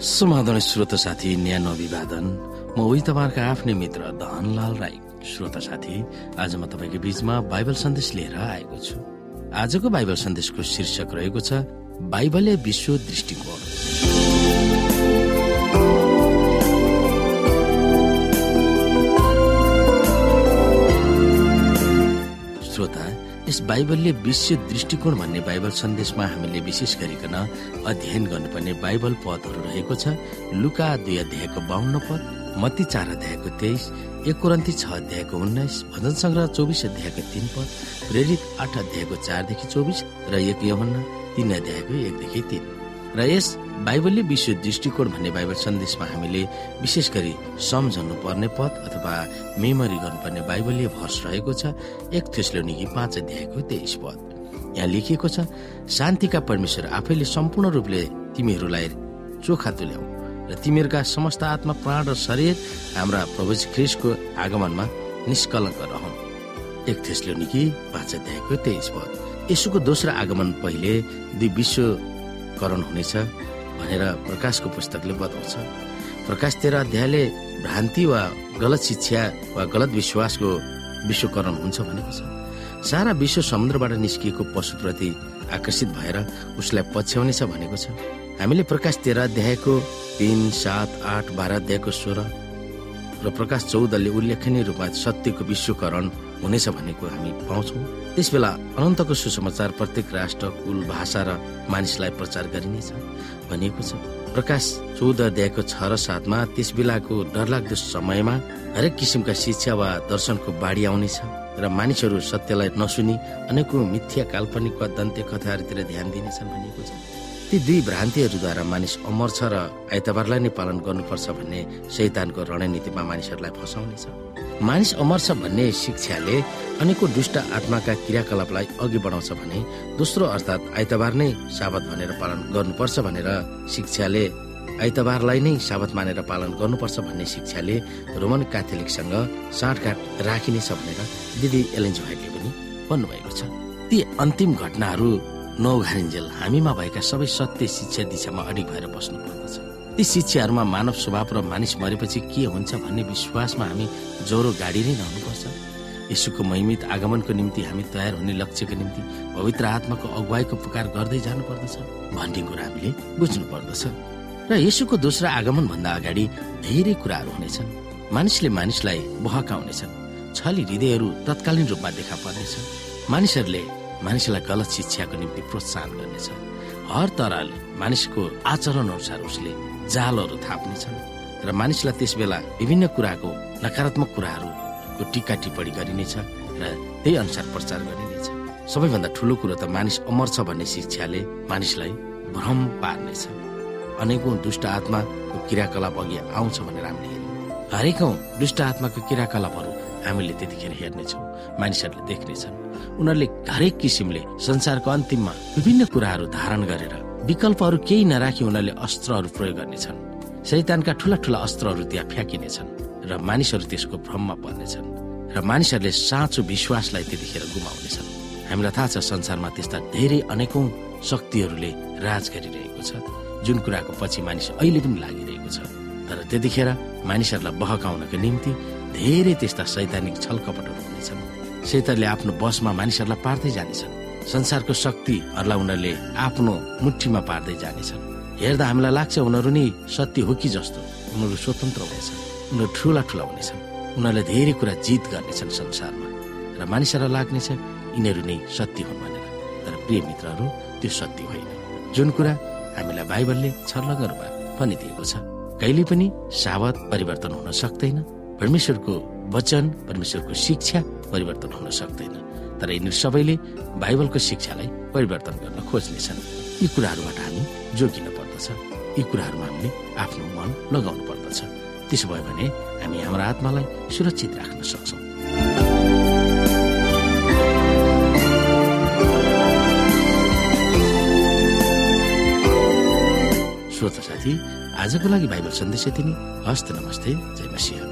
समाधान श्रोत साथी न्यानो अभिवादन। म उही तपाईँहरूका आफ्नै मित्र धनलाल राई। श्रोत साथी आज म तपाईँको बीचमा बाइबल सन्देश लिएर आएको छु। आजको बाइबल सन्देशको शीर्षक रहेको छ बाइबलले विश्व दृष्टिकोण। यस बाइबलले विश्व दृष्टिकोण भन्ने बाइबल सन्देशमा हामीले विशेष गरिकन अध्ययन गर्नुपर्ने बाइबल पदहरू रहेको छ। लुका दुई अध्यायको बाहन्न पद मती चार अध्यायको तेइस एक कुरन्ती छ अध्यायको उन्नाइस भजन सङ्ग्रह चौबिस अध्यायको तीन पद प्रेरित आठ अध्यायको चारदेखि चौबिस र एक यमन्न तीन अध्यायको एकदेखि तीन। र यस बाइबलले विश्व दृष्टिकोण भन्ने बाइबल सन्देशमा हामीले विशेष गरी सम्झनु पर्ने पद अथवा मेमोरी गर्नुपर्ने बाइबलीय भर्स रहेको छ एक थेस्लोनिकी पाँच अध्यायको तेइस पद। यहाँ लेखिएको छ शान्तिका परमेश्वर आफैले सम्पूर्ण रूपले तिमीहरूलाई चोखा तुल्याऊ र तिमीहरूका समस्त आत्मा प्राण र शरीर हाम्रा प्रभु ख्रिसको आगमनमा निष्कलङ्क रहन्। एक थेस्लोनिकी पाँच अध्यायको तेइस पद। यसुको दोस्रो आगमन पहिले दुई विश्वकरण हुनेछ भनेर प्रकाशको पुस्तकले बताउँछ। प्रकाश तेह्र अध्यायले भ्रान्ति वा गलत शिक्षा वा गलत विश्वासको विश्वकरण हुन्छ भनेको छ। सारा विश्व समुद्रबाट निस्किएको पशुप्रति आकर्षित भएर उसलाई पछ्याउनेछ भनेको छ। हामीले प्रकाश तेह्र अध्यायको तिन सात आठ बाह्र अध्यायको सोह्र र प्रकाश चौधले उल्लेखनीय रूपमा सत्यको विश्वकरण हुनेछ भनेको हामी पाउँछौँ। त्यस बेला अनन्तको सुसमाचार प्रत्येक राष्ट्र कुल भाषा र मानिसलाई प्रचार गरिनेछ भनिएको छ। प्रकाश चौध अध्यायको छ र सातमा त्यस बेलाको डरलाग्दो समयमा हरेक किसिमका शिक्षा वा दर्शनको बाढी आउनेछ र मानिसहरू सत्यलाई नसुनी अनेकौं मिथ्या काल्पनिक वा दन्त्य कथाहरूतिर ध्यान दिनेछन् भनिएको छ। ती दुई भ्रान्तिहरूद्वारा मानिस अमर छ र आइतबारलाई नै पालन गर्नुपर्छ भन्ने शैतानको रणनीतिमा मानिसहरूलाई फसाउनेछ। मानिस अमर छ भन्ने शिक्षाले अनेकौं दुष्ट आत्माका क्रियाकलापलाई अघि बढाउँछ भने दोस्रो अर्थात् आइतबार नै साबत भनेर पालन गर्नुपर्छ भनेर शिक्षाले आइतबारलाई नै साबत मानेर पालन गर्नुपर्छ भन्ने शिक्षाले रोमन क्याथोलिकसँग साँठगाँठ राखिनेछ भनेर दिदी एलेन्ज भाइले पनि भन्नुभएको छ। ती अन्तिम घटनाहरू नौघारिन्जेल हामीमा भएका सबै सत्य शिक्षा दिशामा अडिग भएर बस्नु पर्दछ ती शिक्षाहरूमा मानव स्वभाव र मानिस मरेपछि के हुन्छ भन्ने विश्वासमा हामी ज्वरो गाडी नै रहनुपर्छ। यसुको महिमित आगमनको निम्ति हामी तयार हुने लक्ष्यको निम्ति पवित्र आत्माको अगुवाईको पुकार गर्दै जानु पर्दछ भन्ने कुरा हामीले बुझ्नु पर्दछ र यसुको दोस्रो आगमन भन्दा अगाडि धेरै कुराहरू हुनेछन्। मानिसले मानिसलाई बहकाउनेछन्। छली हृदयहरू तत्कालीन रूपमा देखा पर्नेछ मानिसहरूले मानिसलाई गलत शिक्षाको निम्ति प्रोत्साहन गर्नेछ। हर तरहले मानिसको आचरण अनुसार उसले जालहरू थाप्नेछन् र मानिसलाई त्यस बेला विभिन्न कुराको नकारात्मक कुराहरूको टिका टिप्पणी गरिनेछ र त्यही अनुसार प्रचार गरिनेछ। सबैभन्दा ठुलो कुरो त मानिस अमर छ भन्ने शिक्षाले मानिसलाई भ्रम पार्नेछ। अनेकौं दुष्ट आत्माको क्रियाकलाप अघि आउँछ भनेर हामीले हेर्यौँ। हरेकौं दुष्ट आत्माको क्रियाकलापहरू हामीले त्यतिखेर हेर्नेछौँ मानिसहरूले देख्नेछन्। उनीहरूले हरेक किसिमले संसारको अन्तिममा विभिन्न कुराहरू धारण गरेर विकल्पहरू केही नराखी उनीहरूले अस्त्रहरू प्रयोग गर्नेछन्। शैतानका ठुला ठुला अस्त्रहरू त्यहाँ फ्याँकिनेछन् र मानिसहरू त्यसको भ्रममा पर्नेछन् र मानिसहरूले साँचो विश्वासलाई त्यतिखेर गुमाउनेछन्। हामीलाई थाहा छ संसारमा त्यस्ता धेरै अनेकौं शक्तिहरूले राज गरिरहेको छ। जुन कुराको पछि मानिस अहिले पनि लागिरहेको छ। तर त्यतिखेर मानिसहरूलाई बहकाउनको निम्ति धेरै त्यस्ता सैद्धान्तिक छलकपटहरू हुनेछन्। शैतानले आफ्नो बसमा मानिसहरूलाई पार्दै जानेछन्। संसारको शक्तिहरूलाई उनीहरूले आफ्नो मुठीमा पार्दै जानेछन्। हेर्दा हामीलाई लाग्छ उनीहरू नै सत्य हो कि जस्तो। उनीहरू स्वतन्त्र हुनेछन्। उनीहरू ठुला ठुला हुनेछन्। उनीहरूले धेरै कुरा जित गर्नेछन् संसारमा। र मानिसहरूलाई लाग्नेछ यिनीहरू नै सत्य हुन् भनेर। तर प्रिय मित्रहरू त्यो सत्य होइन। जुन कुरा हामीलाई बाइबलले छर्लङ्ग रूपमा भनिदिएको छ कहिले पनि सावत परिवर्तन हुन सक्दैन। परमेश्वरको वचन परमेश्वरको शिक्षा परिवर्तन हुन सक्दैन। तर यिनीहरू सबैले बाइबलको शिक्षालाई परिवर्तन गर्न खोज्नेछन्। यी कुराहरूबाट हामी जोगिन पर्दछ। यी कुराहरूमा हामीले आफ्नो मन लगाउनु पर्दछ। त्यसो भयो भने हामी हाम्रो आत्मालाई सुरक्षित राख्न सक्छौँ। श्रोता साथी आजको लागि बाइबल सन्देश यति नै। हस्त नमस्ते। जय मसिंह।